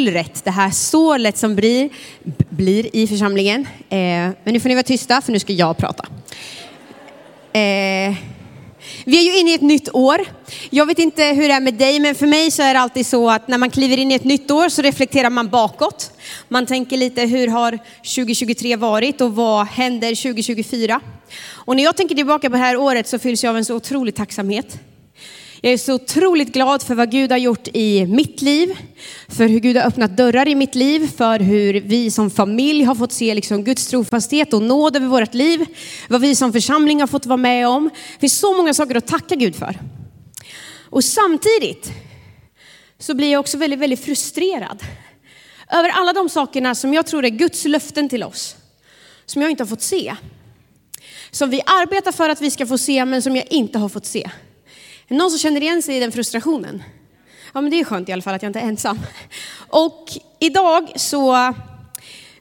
myllret, det här sålet som blir, blir i församlingen. Eh, men nu får ni vara tysta för nu ska jag prata. Eh, vi är ju inne i ett nytt år. Jag vet inte hur det är med dig, men för mig så är det alltid så att när man kliver in i ett nytt år så reflekterar man bakåt. Man tänker lite, hur har 2023 varit och vad händer 2024? Och när jag tänker tillbaka på det här året så fylls jag av en så otrolig tacksamhet. Jag är så otroligt glad för vad Gud har gjort i mitt liv, för hur Gud har öppnat dörrar i mitt liv, för hur vi som familj har fått se liksom Guds trofasthet och nåd över vårt liv, vad vi som församling har fått vara med om. Det finns så många saker att tacka Gud för. Och samtidigt så blir jag också väldigt, väldigt frustrerad över alla de sakerna som jag tror är Guds löften till oss, som jag inte har fått se. Som vi arbetar för att vi ska få se, men som jag inte har fått se. Är någon som känner igen sig i den frustrationen? Ja, men det är skönt i alla fall att jag inte är ensam. Och idag så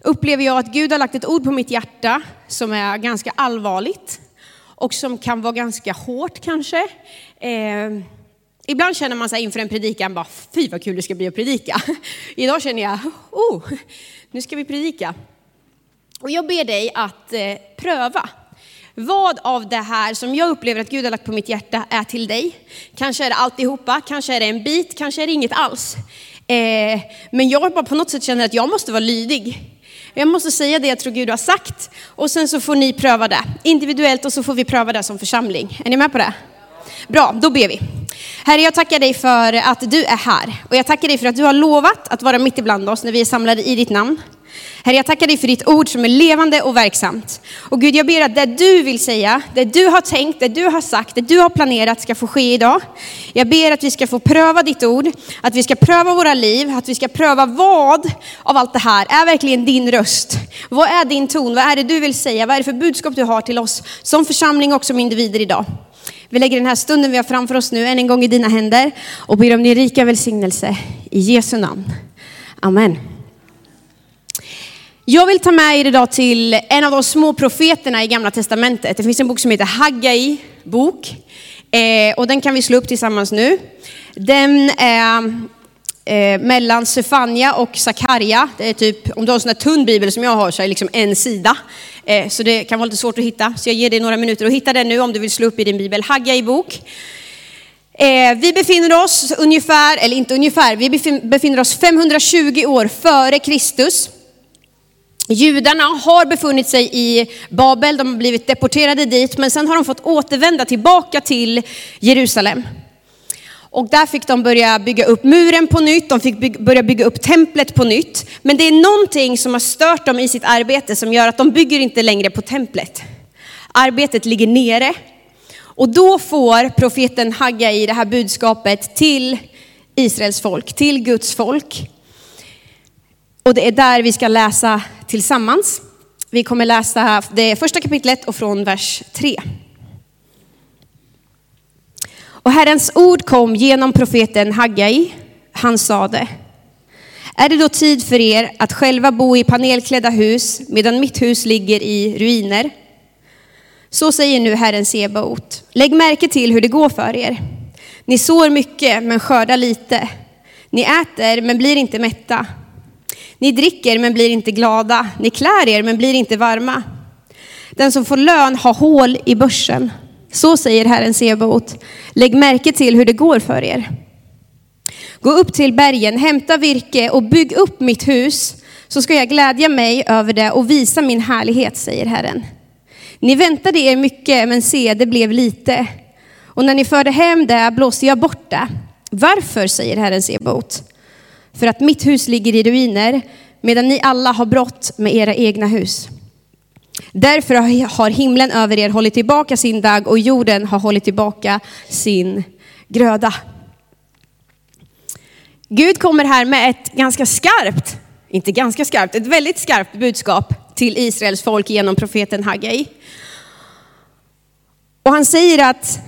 upplever jag att Gud har lagt ett ord på mitt hjärta som är ganska allvarligt och som kan vara ganska hårt kanske. Eh, ibland känner man sig inför en predikan bara, fy vad kul det ska bli att predika. Idag känner jag, oh, nu ska vi predika. Och jag ber dig att eh, pröva vad av det här som jag upplever att Gud har lagt på mitt hjärta är till dig? Kanske är det alltihopa, kanske är det en bit, kanske är det inget alls. Eh, men jag bara på något sätt känner att jag måste vara lydig. Jag måste säga det jag tror Gud har sagt och sen så får ni pröva det individuellt och så får vi pröva det som församling. Är ni med på det? Bra, då ber vi. Herre, jag tackar dig för att du är här och jag tackar dig för att du har lovat att vara mitt ibland oss när vi är samlade i ditt namn. Herre, jag tackar dig för ditt ord som är levande och verksamt. Och Gud, jag ber att det du vill säga, det du har tänkt, det du har sagt, det du har planerat ska få ske idag. Jag ber att vi ska få pröva ditt ord, att vi ska pröva våra liv, att vi ska pröva vad av allt det här är verkligen din röst. Vad är din ton? Vad är det du vill säga? Vad är det för budskap du har till oss som församling och som individer idag? Vi lägger den här stunden vi har framför oss nu än en gång i dina händer och ber om din rika välsignelse i Jesu namn. Amen. Jag vill ta med er idag till en av de små profeterna i Gamla Testamentet. Det finns en bok som heter Haggai bok. Eh, och den kan vi slå upp tillsammans nu. Den är eh, mellan Sefania och Sakarja. Det är typ, om du har en sån där tunn bibel som jag har så är det liksom en sida. Eh, så det kan vara lite svårt att hitta. Så jag ger dig några minuter att hitta den nu om du vill slå upp i din bibel. Haggai bok. Eh, vi befinner oss ungefär, eller inte ungefär, vi befinner oss 520 år före Kristus. Judarna har befunnit sig i Babel, de har blivit deporterade dit, men sen har de fått återvända tillbaka till Jerusalem. Och där fick de börja bygga upp muren på nytt, de fick bygga, börja bygga upp templet på nytt. Men det är någonting som har stört dem i sitt arbete som gör att de bygger inte längre på templet. Arbetet ligger nere. Och då får profeten Hagga i det här budskapet till Israels folk, till Guds folk. Och det är där vi ska läsa tillsammans. Vi kommer läsa det första kapitlet och från vers 3. Och Herrens ord kom genom profeten Haggai. Han sade, är det då tid för er att själva bo i panelklädda hus medan mitt hus ligger i ruiner? Så säger nu Herren Sebaot. Lägg märke till hur det går för er. Ni sår mycket men skördar lite. Ni äter men blir inte mätta. Ni dricker men blir inte glada. Ni klär er men blir inte varma. Den som får lön har hål i börsen. Så säger Herren Sebaot. Lägg märke till hur det går för er. Gå upp till bergen, hämta virke och bygg upp mitt hus, så ska jag glädja mig över det och visa min härlighet, säger Herren. Ni väntade er mycket, men se, det blev lite. Och när ni förde hem det blåste jag bort det. Varför, säger Herren Sebaot? För att mitt hus ligger i ruiner, medan ni alla har brott med era egna hus. Därför har himlen över er hållit tillbaka sin dag och jorden har hållit tillbaka sin gröda. Gud kommer här med ett ganska skarpt, inte ganska skarpt, ett väldigt skarpt budskap till Israels folk genom profeten Haggai. Och han säger att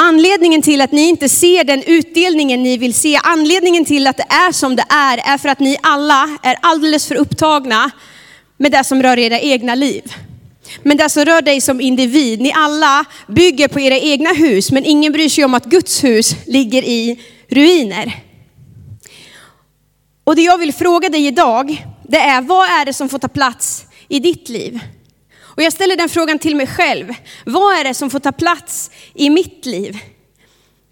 Anledningen till att ni inte ser den utdelningen ni vill se, anledningen till att det är som det är, är för att ni alla är alldeles för upptagna med det som rör era egna liv. Men det som rör dig som individ, ni alla bygger på era egna hus, men ingen bryr sig om att Guds hus ligger i ruiner. Och det jag vill fråga dig idag, det är vad är det som får ta plats i ditt liv? Och jag ställer den frågan till mig själv. Vad är det som får ta plats i mitt liv?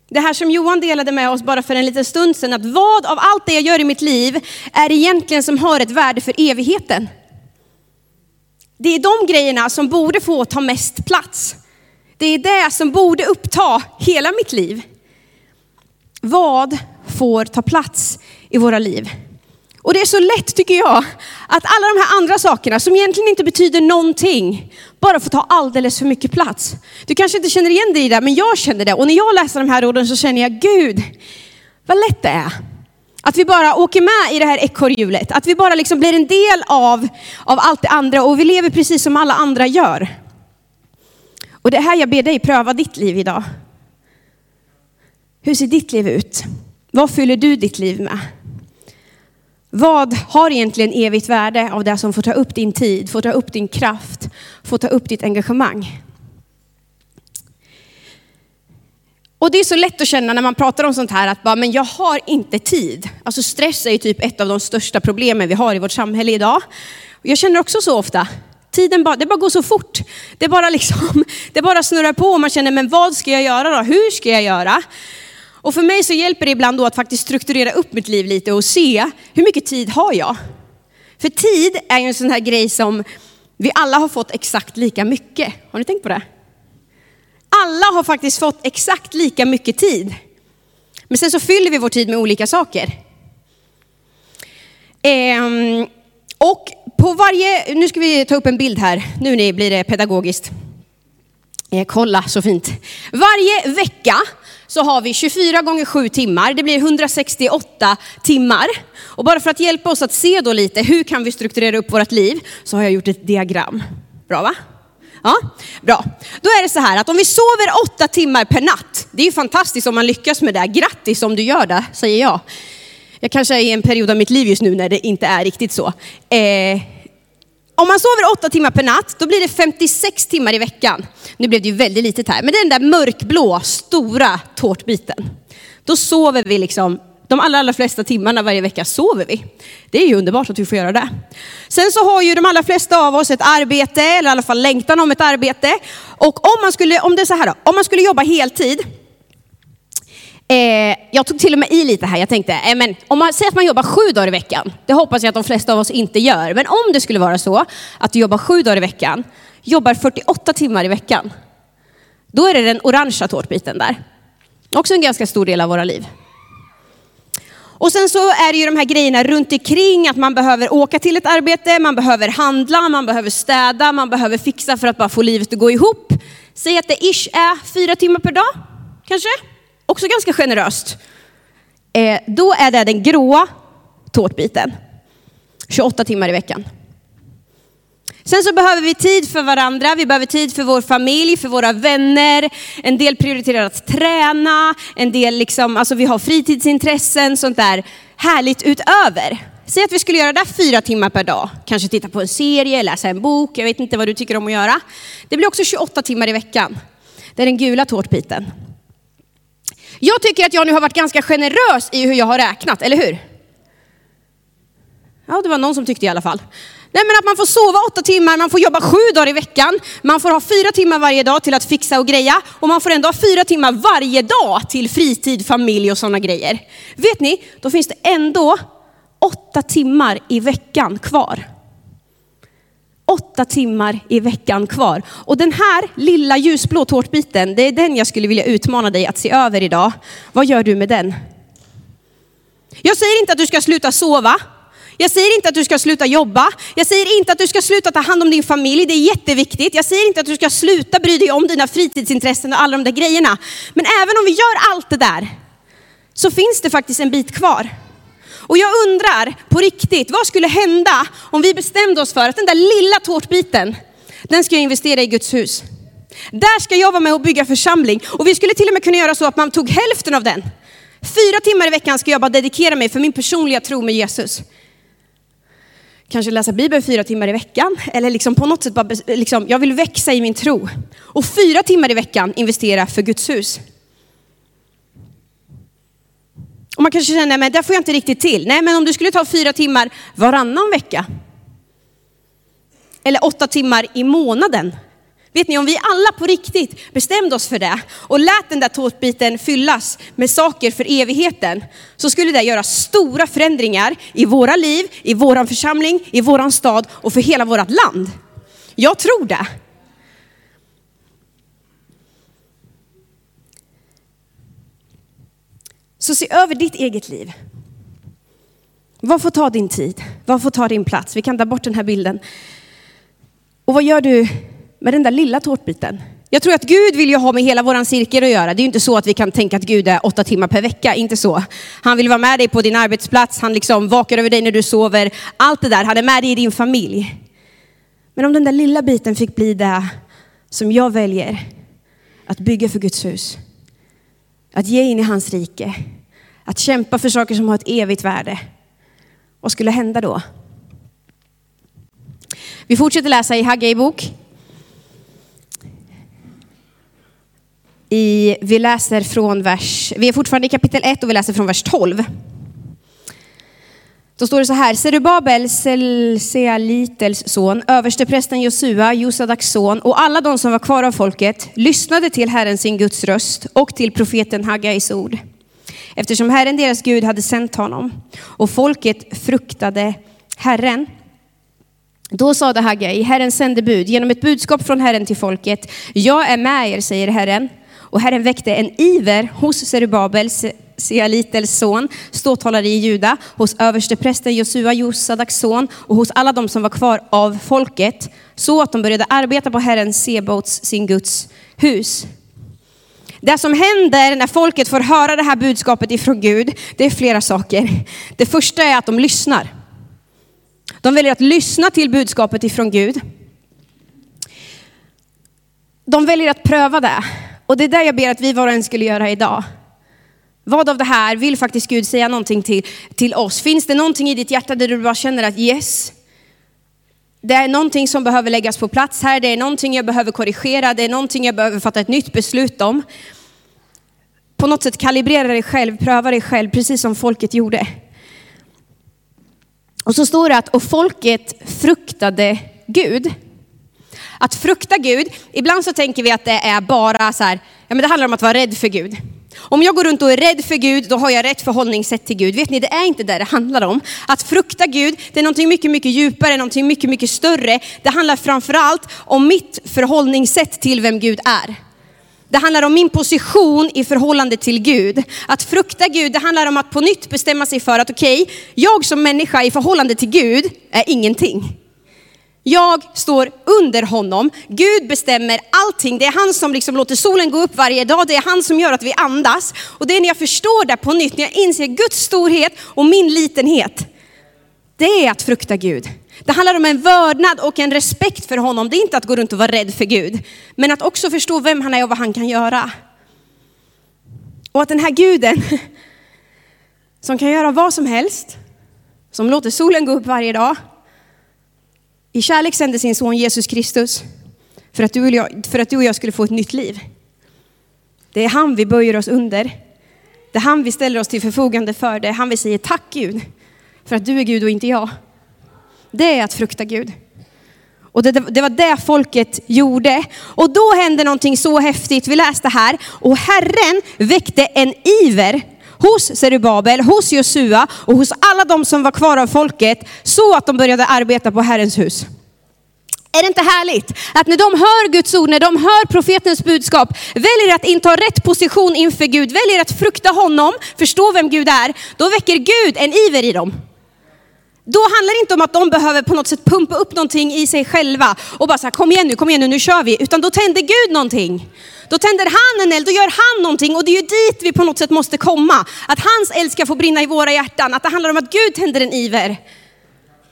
Det här som Johan delade med oss bara för en liten stund sedan, att vad av allt det jag gör i mitt liv är egentligen som har ett värde för evigheten? Det är de grejerna som borde få ta mest plats. Det är det som borde uppta hela mitt liv. Vad får ta plats i våra liv? Och det är så lätt tycker jag att alla de här andra sakerna som egentligen inte betyder någonting bara får ta alldeles för mycket plats. Du kanske inte känner igen dig i det, men jag känner det. Och när jag läser de här orden så känner jag, Gud, vad lätt det är. Att vi bara åker med i det här ekorrhjulet. Att vi bara liksom blir en del av, av allt det andra och vi lever precis som alla andra gör. Och det är här jag ber dig pröva ditt liv idag. Hur ser ditt liv ut? Vad fyller du ditt liv med? Vad har egentligen evigt värde av det som får ta upp din tid, får ta upp din kraft, får ta upp ditt engagemang? Och det är så lätt att känna när man pratar om sånt här att bara, men jag har inte tid. Alltså stress är ju typ ett av de största problemen vi har i vårt samhälle idag. Jag känner också så ofta. Tiden bara, det bara går så fort. Det bara, liksom, det bara snurrar på och man känner, men vad ska jag göra då? Hur ska jag göra? Och för mig så hjälper det ibland då att faktiskt strukturera upp mitt liv lite och se hur mycket tid har jag? För tid är ju en sån här grej som vi alla har fått exakt lika mycket. Har ni tänkt på det? Alla har faktiskt fått exakt lika mycket tid. Men sen så fyller vi vår tid med olika saker. Ehm, och på varje, nu ska vi ta upp en bild här, nu blir det pedagogiskt. Ehm, kolla så fint. Varje vecka så har vi 24 gånger 7 timmar, det blir 168 timmar. Och bara för att hjälpa oss att se då lite, hur kan vi strukturera upp vårt liv, så har jag gjort ett diagram. Bra va? Ja, bra. Då är det så här att om vi sover åtta timmar per natt, det är ju fantastiskt om man lyckas med det. Grattis om du gör det, säger jag. Jag kanske är i en period av mitt liv just nu när det inte är riktigt så. Eh, om man sover åtta timmar per natt, då blir det 56 timmar i veckan. Nu blev det ju väldigt litet här, men det är den där mörkblå, stora tårtbiten. Då sover vi liksom, de allra, allra flesta timmarna varje vecka sover vi. Det är ju underbart att vi får göra det. Sen så har ju de allra flesta av oss ett arbete, eller i alla fall längtan om ett arbete. Och om man skulle, om det är så här då, om man skulle jobba heltid, Eh, jag tog till och med i lite här. Jag tänkte, eh, men om man säger att man jobbar sju dagar i veckan, det hoppas jag att de flesta av oss inte gör. Men om det skulle vara så att du jobbar sju dagar i veckan, jobbar 48 timmar i veckan, då är det den orangea tårtbiten där. Också en ganska stor del av våra liv. Och sen så är det ju de här grejerna runt omkring att man behöver åka till ett arbete, man behöver handla, man behöver städa, man behöver fixa för att bara få livet att gå ihop. Säg att det ish är fyra timmar per dag, kanske? Också ganska generöst, eh, då är det den gråa tårtbiten. 28 timmar i veckan. Sen så behöver vi tid för varandra, vi behöver tid för vår familj, för våra vänner. En del prioriterar att träna, en del liksom, alltså vi har fritidsintressen, sånt där härligt utöver. Säg att vi skulle göra det fyra timmar per dag. Kanske titta på en serie, läsa en bok, jag vet inte vad du tycker om att göra. Det blir också 28 timmar i veckan. Det är den gula tårtbiten. Jag tycker att jag nu har varit ganska generös i hur jag har räknat, eller hur? Ja, det var någon som tyckte i alla fall. Nej, men att man får sova åtta timmar, man får jobba sju dagar i veckan, man får ha fyra timmar varje dag till att fixa och greja och man får ändå ha fyra timmar varje dag till fritid, familj och sådana grejer. Vet ni, då finns det ändå åtta timmar i veckan kvar åtta timmar i veckan kvar. Och den här lilla ljusblå tårtbiten, det är den jag skulle vilja utmana dig att se över idag. Vad gör du med den? Jag säger inte att du ska sluta sova. Jag säger inte att du ska sluta jobba. Jag säger inte att du ska sluta ta hand om din familj. Det är jätteviktigt. Jag säger inte att du ska sluta bry dig om dina fritidsintressen och alla de där grejerna. Men även om vi gör allt det där så finns det faktiskt en bit kvar. Och jag undrar på riktigt, vad skulle hända om vi bestämde oss för att den där lilla tårtbiten, den ska jag investera i Guds hus. Där ska jag vara med och bygga församling. Och vi skulle till och med kunna göra så att man tog hälften av den. Fyra timmar i veckan ska jag bara dedikera mig för min personliga tro med Jesus. Kanske läsa Bibeln fyra timmar i veckan, eller liksom på något sätt bara, liksom, jag vill växa i min tro. Och fyra timmar i veckan investera för Guds hus. Och man kanske känner, men det får jag inte riktigt till. Nej, men om du skulle ta fyra timmar varannan vecka. Eller åtta timmar i månaden. Vet ni, om vi alla på riktigt bestämde oss för det och lät den där tårtbiten fyllas med saker för evigheten, så skulle det göra stora förändringar i våra liv, i våran församling, i våran stad och för hela vårt land. Jag tror det. Så se över ditt eget liv. Vad får ta din tid? Vad får ta din plats? Vi kan ta bort den här bilden. Och vad gör du med den där lilla tårtbiten? Jag tror att Gud vill ju ha med hela våran cirkel att göra. Det är ju inte så att vi kan tänka att Gud är åtta timmar per vecka, inte så. Han vill vara med dig på din arbetsplats, han liksom vakar över dig när du sover. Allt det där, han är med dig i din familj. Men om den där lilla biten fick bli det som jag väljer att bygga för Guds hus, att ge in i hans rike, att kämpa för saker som har ett evigt värde. Vad skulle hända då? Vi fortsätter läsa i Haggei bok. I, vi läser från vers, vi är fortfarande i kapitel 1 och vi läser från vers 12. Då står det så här, Serubabel, Sealitels son, översteprästen Josua, Josadaks son och alla de som var kvar av folket lyssnade till Herren sin Guds röst och till profeten Haggais ord. Eftersom Herren deras Gud hade sänt honom och folket fruktade Herren. Då sade Haggai, Herren sände bud genom ett budskap från Herren till folket. Jag är med er, säger Herren. Och Herren väckte en iver hos Zerubabel, Sealitels son, ståthållare i Juda, hos översteprästen Josua, Josadaks son och hos alla de som var kvar av folket, så att de började arbeta på Herren Sebaots, sin Guds hus. Det som händer när folket får höra det här budskapet ifrån Gud, det är flera saker. Det första är att de lyssnar. De väljer att lyssna till budskapet ifrån Gud. De väljer att pröva det. Och det är där jag ber att vi var och en skulle göra idag. Vad av det här vill faktiskt Gud säga någonting till, till oss? Finns det någonting i ditt hjärta där du bara känner att yes, det är någonting som behöver läggas på plats här, det är någonting jag behöver korrigera, det är någonting jag behöver fatta ett nytt beslut om. På något sätt kalibrera dig själv, pröva dig själv, precis som folket gjorde. Och så står det att, och folket fruktade Gud. Att frukta Gud, ibland så tänker vi att det är bara så här, ja men det handlar om att vara rädd för Gud. Om jag går runt och är rädd för Gud, då har jag rätt förhållningssätt till Gud. Vet ni, det är inte det det handlar om. Att frukta Gud, det är någonting mycket, mycket djupare, någonting mycket, mycket större. Det handlar framförallt om mitt förhållningssätt till vem Gud är. Det handlar om min position i förhållande till Gud. Att frukta Gud, det handlar om att på nytt bestämma sig för att okej, okay, jag som människa i förhållande till Gud är ingenting. Jag står under honom. Gud bestämmer allting. Det är han som liksom låter solen gå upp varje dag. Det är han som gör att vi andas. Och det är när jag förstår det på nytt, när jag inser Guds storhet och min litenhet. Det är att frukta Gud. Det handlar om en vördnad och en respekt för honom. Det är inte att gå runt och vara rädd för Gud. Men att också förstå vem han är och vad han kan göra. Och att den här guden, som kan göra vad som helst, som låter solen gå upp varje dag, i kärlek sände sin son Jesus Kristus för att, du och jag, för att du och jag skulle få ett nytt liv. Det är han vi böjer oss under. Det är han vi ställer oss till förfogande för. Det är han vi säger tack Gud för att du är Gud och inte jag. Det är att frukta Gud. Och det, det, var det folket gjorde. Och då hände någonting så häftigt. Vi läste här. Och Herren väckte en iver hos Zerubabel, hos Josua och hos alla de som var kvar av folket så att de började arbeta på Herrens hus. Är det inte härligt att när de hör Guds ord, när de hör profetens budskap, väljer att inta rätt position inför Gud, väljer att frukta honom, förstå vem Gud är, då väcker Gud en iver i dem. Då handlar det inte om att de behöver på något sätt pumpa upp någonting i sig själva och bara så här, kom igen nu, kom igen nu, nu kör vi. Utan då tänder Gud någonting. Då tänder han en eld, då gör han någonting och det är ju dit vi på något sätt måste komma. Att hans eld ska få brinna i våra hjärtan, att det handlar om att Gud tänder en iver.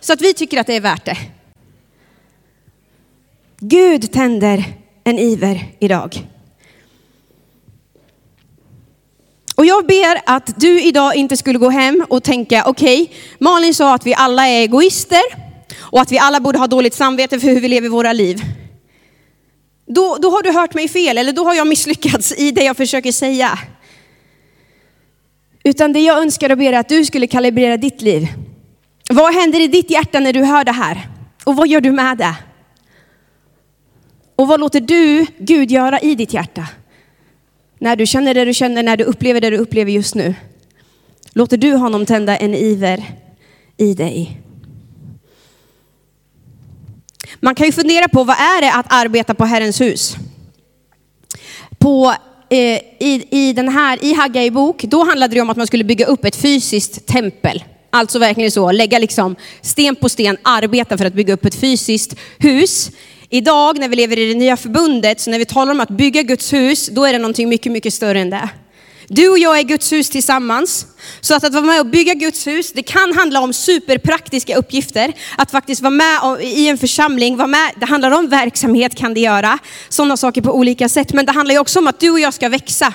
Så att vi tycker att det är värt det. Gud tänder en iver idag. Och jag ber att du idag inte skulle gå hem och tänka, okej, okay, Malin sa att vi alla är egoister och att vi alla borde ha dåligt samvete för hur vi lever våra liv. Då, då har du hört mig fel eller då har jag misslyckats i det jag försöker säga. Utan det jag önskar och ber är att du skulle kalibrera ditt liv. Vad händer i ditt hjärta när du hör det här? Och vad gör du med det? Och vad låter du Gud göra i ditt hjärta? När du känner det du känner, när du upplever det du upplever just nu. Låter du honom tända en iver i dig? Man kan ju fundera på vad är det att arbeta på Herrens hus? På, eh, i, I den här, i Haggai bok, då handlade det om att man skulle bygga upp ett fysiskt tempel. Alltså verkligen så, lägga liksom sten på sten, arbeta för att bygga upp ett fysiskt hus. Idag när vi lever i det nya förbundet, så när vi talar om att bygga Guds hus, då är det någonting mycket, mycket större än det. Du och jag är Guds hus tillsammans. Så att, att vara med och bygga Guds hus, det kan handla om superpraktiska uppgifter. Att faktiskt vara med i en församling, vara med, det handlar om verksamhet kan det göra. Sådana saker på olika sätt. Men det handlar ju också om att du och jag ska växa.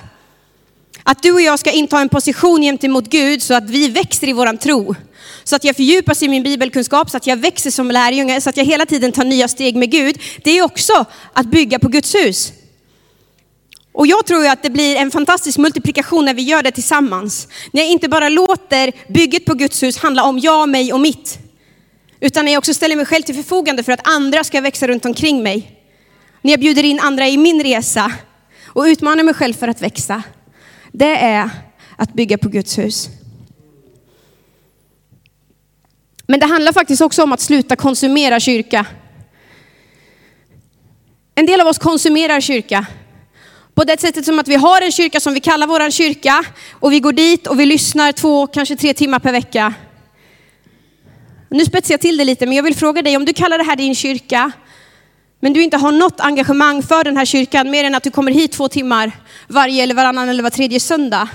Att du och jag ska inta en position gentemot Gud så att vi växer i våran tro. Så att jag fördjupas i min bibelkunskap, så att jag växer som lärjunge, så att jag hela tiden tar nya steg med Gud. Det är också att bygga på Guds hus. Och jag tror ju att det blir en fantastisk multiplikation när vi gör det tillsammans. När jag inte bara låter bygget på Guds hus handla om jag, mig och mitt. Utan när jag också ställer mig själv till förfogande för att andra ska växa runt omkring mig. När jag bjuder in andra i min resa och utmanar mig själv för att växa. Det är att bygga på Guds hus. Men det handlar faktiskt också om att sluta konsumera kyrka. En del av oss konsumerar kyrka. På det sättet som att vi har en kyrka som vi kallar vår kyrka och vi går dit och vi lyssnar två, kanske tre timmar per vecka. Nu spetsar jag till det lite, men jag vill fråga dig om du kallar det här din kyrka, men du inte har något engagemang för den här kyrkan mer än att du kommer hit två timmar varje eller varannan eller var tredje söndag.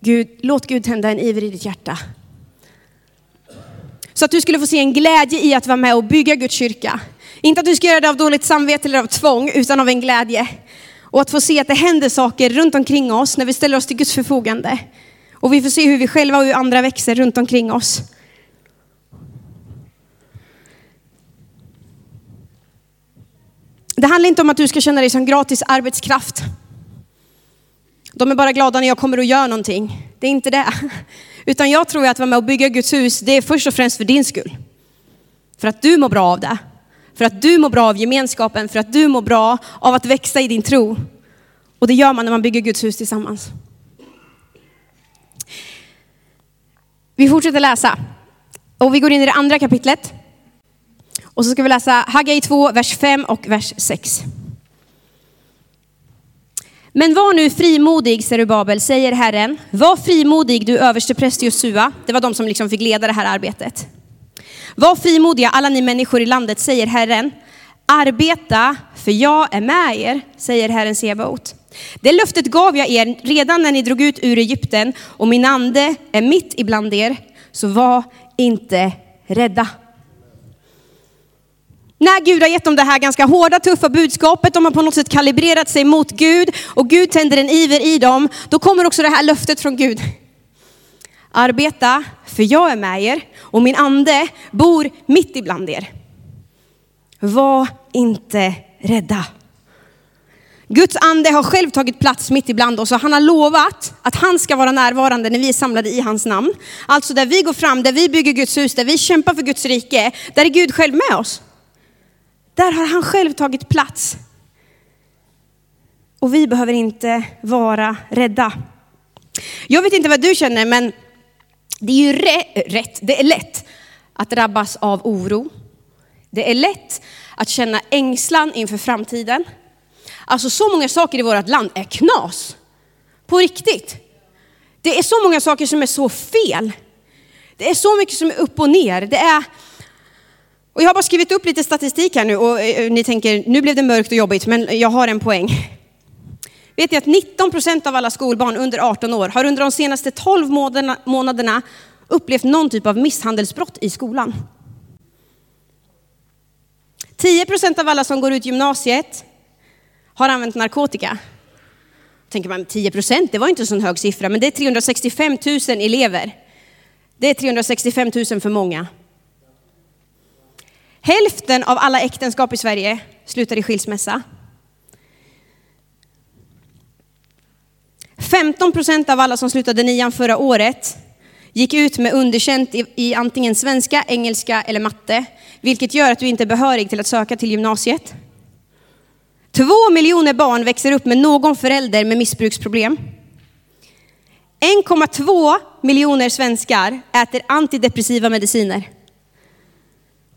Gud, låt Gud tända en iver i ditt hjärta. Så att du skulle få se en glädje i att vara med och bygga Guds kyrka. Inte att du ska göra det av dåligt samvete eller av tvång, utan av en glädje. Och att få se att det händer saker runt omkring oss när vi ställer oss till Guds förfogande. Och vi får se hur vi själva och hur andra växer runt omkring oss. Det handlar inte om att du ska känna dig som gratis arbetskraft. De är bara glada när jag kommer och gör någonting. Det är inte det. Utan jag tror att vara med och bygga Guds hus, det är först och främst för din skull. För att du mår bra av det. För att du mår bra av gemenskapen, för att du mår bra av att växa i din tro. Och det gör man när man bygger Guds hus tillsammans. Vi fortsätter läsa. Och vi går in i det andra kapitlet. Och så ska vi läsa Haggai 2, vers 5 och vers 6. Men var nu frimodig, Zerubabel, säger Herren. Var frimodig, du överstepräst, Josua. Det var de som liksom fick leda det här arbetet. Var frimodiga alla ni människor i landet, säger Herren. Arbeta, för jag är med er, säger Herren Sebaot. Det löftet gav jag er redan när ni drog ut ur Egypten och min ande är mitt ibland er, så var inte rädda. När Gud har gett dem det här ganska hårda, tuffa budskapet, de har på något sätt kalibrerat sig mot Gud och Gud tänder en iver i dem, då kommer också det här löftet från Gud. Arbeta, för jag är med er och min ande bor mitt ibland er. Var inte rädda. Guds ande har själv tagit plats mitt ibland oss och han har lovat att han ska vara närvarande när vi är samlade i hans namn. Alltså där vi går fram, där vi bygger Guds hus, där vi kämpar för Guds rike, där är Gud själv med oss. Där har han själv tagit plats. Och vi behöver inte vara rädda. Jag vet inte vad du känner, men det är ju rätt, det är lätt att drabbas av oro. Det är lätt att känna ängslan inför framtiden. Alltså så många saker i vårt land är knas. På riktigt. Det är så många saker som är så fel. Det är så mycket som är upp och ner. Det är... Och jag har bara skrivit upp lite statistik här nu och eh, eh, ni tänker, nu blev det mörkt och jobbigt, men jag har en poäng. Vet ni att 19 procent av alla skolbarn under 18 år har under de senaste 12 månaderna upplevt någon typ av misshandelsbrott i skolan. 10 procent av alla som går ut gymnasiet har använt narkotika. Tänker man 10 procent, det var inte en sån hög siffra, men det är 365 000 elever. Det är 365 000 för många. Hälften av alla äktenskap i Sverige slutar i skilsmässa. 15 procent av alla som slutade nian förra året gick ut med underkänt i, i antingen svenska, engelska eller matte, vilket gör att du inte är behörig till att söka till gymnasiet. Två miljoner barn växer upp med någon förälder med missbruksproblem. 1,2 miljoner svenskar äter antidepressiva mediciner.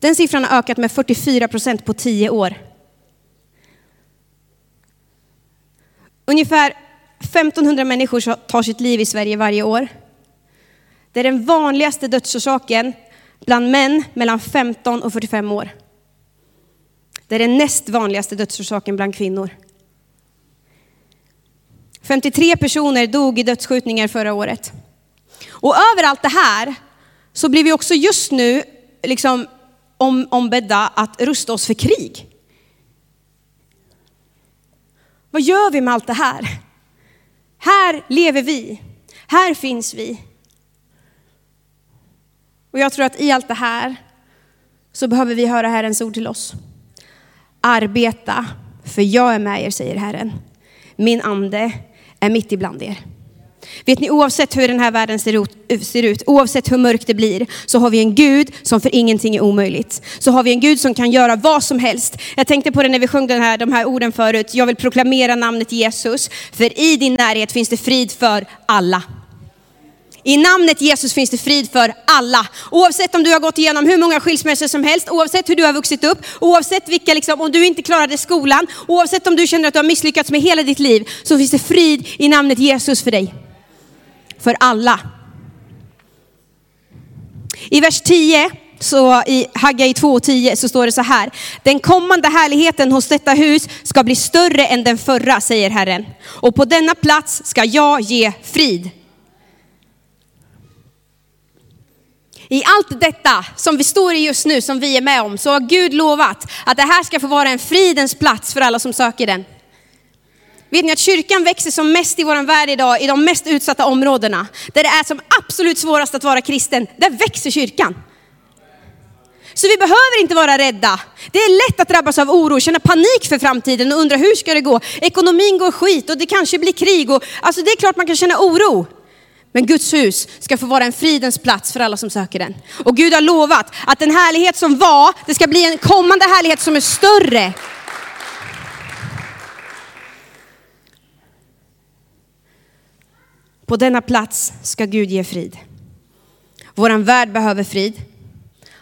Den siffran har ökat med 44 procent på tio år. Ungefär 1500 människor tar sitt liv i Sverige varje år. Det är den vanligaste dödsorsaken bland män mellan 15 och 45 år. Det är den näst vanligaste dödsorsaken bland kvinnor. 53 personer dog i dödsskjutningar förra året. Och över allt det här så blir vi också just nu liksom om, ombedda att rusta oss för krig. Vad gör vi med allt det här? Här lever vi. Här finns vi. Och jag tror att i allt det här så behöver vi höra Herrens ord till oss. Arbeta, för jag är med er, säger Herren. Min ande är mitt ibland er. Vet ni, oavsett hur den här världen ser ut, oavsett hur mörkt det blir, så har vi en Gud som för ingenting är omöjligt. Så har vi en Gud som kan göra vad som helst. Jag tänkte på det när vi sjöng den här, de här orden förut. Jag vill proklamera namnet Jesus, för i din närhet finns det frid för alla. I namnet Jesus finns det frid för alla. Oavsett om du har gått igenom hur många skilsmässor som helst, oavsett hur du har vuxit upp, oavsett vilka, liksom, om du inte klarade skolan, oavsett om du känner att du har misslyckats med hela ditt liv, så finns det frid i namnet Jesus för dig. För alla. I vers 10 så i Haggai 2 och 10 så står det så här. Den kommande härligheten hos detta hus ska bli större än den förra, säger Herren. Och på denna plats ska jag ge frid. I allt detta som vi står i just nu, som vi är med om, så har Gud lovat att det här ska få vara en fridens plats för alla som söker den. Vet ni att kyrkan växer som mest i vår värld idag, i de mest utsatta områdena, där det är som absolut svårast att vara kristen, där växer kyrkan. Så vi behöver inte vara rädda. Det är lätt att drabbas av oro, känna panik för framtiden och undra hur ska det gå? Ekonomin går skit och det kanske blir krig. Och, alltså det är klart man kan känna oro. Men Guds hus ska få vara en fridens plats för alla som söker den. Och Gud har lovat att den härlighet som var, det ska bli en kommande härlighet som är större. På denna plats ska Gud ge frid. Våran värld behöver frid.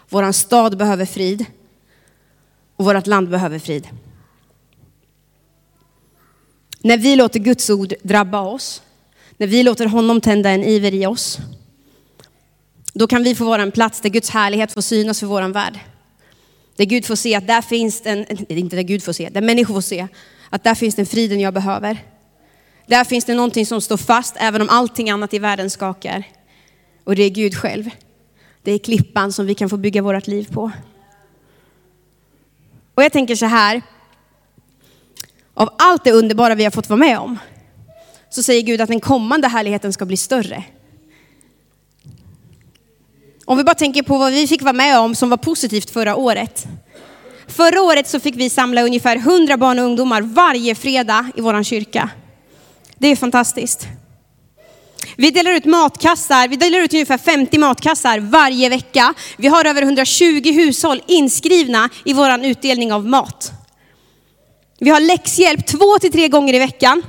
Våran stad behöver frid. Och vårt land behöver frid. När vi låter Guds ord drabba oss när vi låter honom tända en iver i oss, då kan vi få vara en plats där Guds härlighet får synas för våran värld. Där Gud får se att där finns den, inte där Gud får se, där människor får se att där finns den friden jag behöver. Där finns det någonting som står fast även om allting annat i världen skakar. Och det är Gud själv. Det är klippan som vi kan få bygga vårt liv på. Och jag tänker så här, av allt det underbara vi har fått vara med om, så säger Gud att den kommande härligheten ska bli större. Om vi bara tänker på vad vi fick vara med om som var positivt förra året. Förra året så fick vi samla ungefär 100 barn och ungdomar varje fredag i vår kyrka. Det är fantastiskt. Vi delar ut matkassar, vi delar ut ungefär 50 matkassar varje vecka. Vi har över 120 hushåll inskrivna i vår utdelning av mat. Vi har läxhjälp två till tre gånger i veckan.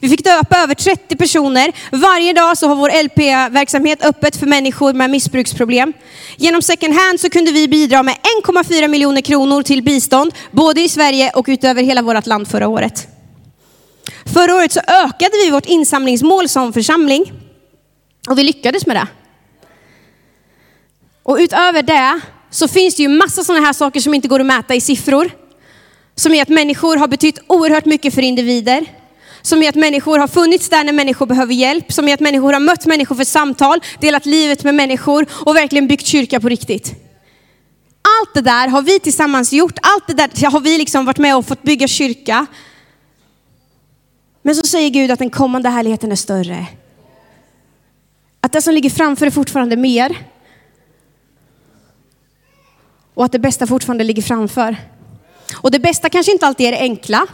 Vi fick döpa över 30 personer. Varje dag så har vår LP-verksamhet öppet för människor med missbruksproblem. Genom second hand så kunde vi bidra med 1,4 miljoner kronor till bistånd, både i Sverige och utöver hela vårt land förra året. Förra året så ökade vi vårt insamlingsmål som församling. Och vi lyckades med det. Och utöver det så finns det ju massa sådana här saker som inte går att mäta i siffror. Som är att människor har betytt oerhört mycket för individer som är att människor har funnits där när människor behöver hjälp, som är att människor har mött människor för samtal, delat livet med människor och verkligen byggt kyrka på riktigt. Allt det där har vi tillsammans gjort, allt det där har vi liksom varit med och fått bygga kyrka. Men så säger Gud att den kommande härligheten är större. Att det som ligger framför är fortfarande mer. Och att det bästa fortfarande ligger framför. Och det bästa kanske inte alltid är det enkla.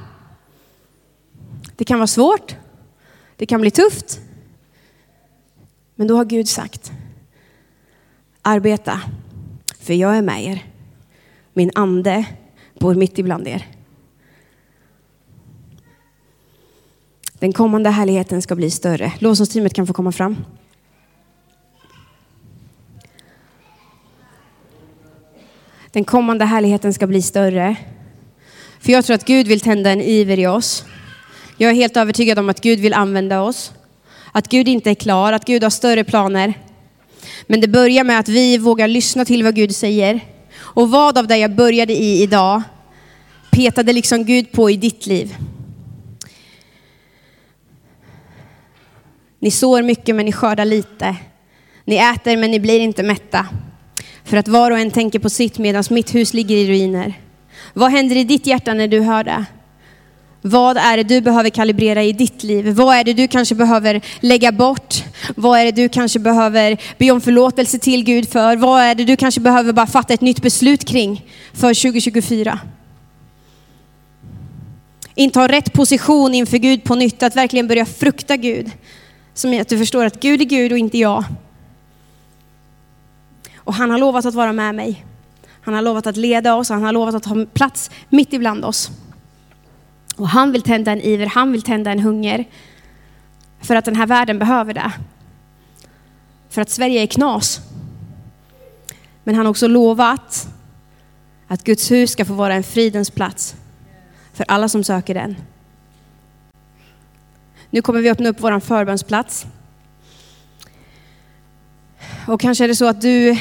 Det kan vara svårt. Det kan bli tufft. Men då har Gud sagt, arbeta, för jag är med er. Min ande bor mitt ibland er. Den kommande härligheten ska bli större. Lovsångsteamet kan få komma fram. Den kommande härligheten ska bli större. För jag tror att Gud vill tända en iver i oss. Jag är helt övertygad om att Gud vill använda oss. Att Gud inte är klar, att Gud har större planer. Men det börjar med att vi vågar lyssna till vad Gud säger. Och vad av det jag började i idag petade liksom Gud på i ditt liv? Ni sår mycket men ni skördar lite. Ni äter men ni blir inte mätta. För att var och en tänker på sitt medan mitt hus ligger i ruiner. Vad händer i ditt hjärta när du hör det? Vad är det du behöver kalibrera i ditt liv? Vad är det du kanske behöver lägga bort? Vad är det du kanske behöver be om förlåtelse till Gud för? Vad är det du kanske behöver bara fatta ett nytt beslut kring för 2024? Inta rätt position inför Gud på nytt, att verkligen börja frukta Gud. Som är att du förstår att Gud är Gud och inte jag. Och han har lovat att vara med mig. Han har lovat att leda oss, han har lovat att ha plats mitt ibland oss. Och han vill tända en iver, han vill tända en hunger. För att den här världen behöver det. För att Sverige är knas. Men han har också lovat att Guds hus ska få vara en fridens plats för alla som söker den. Nu kommer vi öppna upp vår förbönsplats. Och kanske är det så att du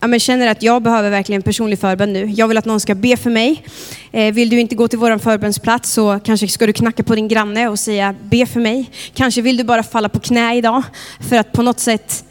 ja, men känner att jag behöver verkligen personlig förbön nu. Jag vill att någon ska be för mig. Eh, vill du inte gå till vår förbönsplats så kanske ska du knacka på din granne och säga be för mig. Kanske vill du bara falla på knä idag för att på något sätt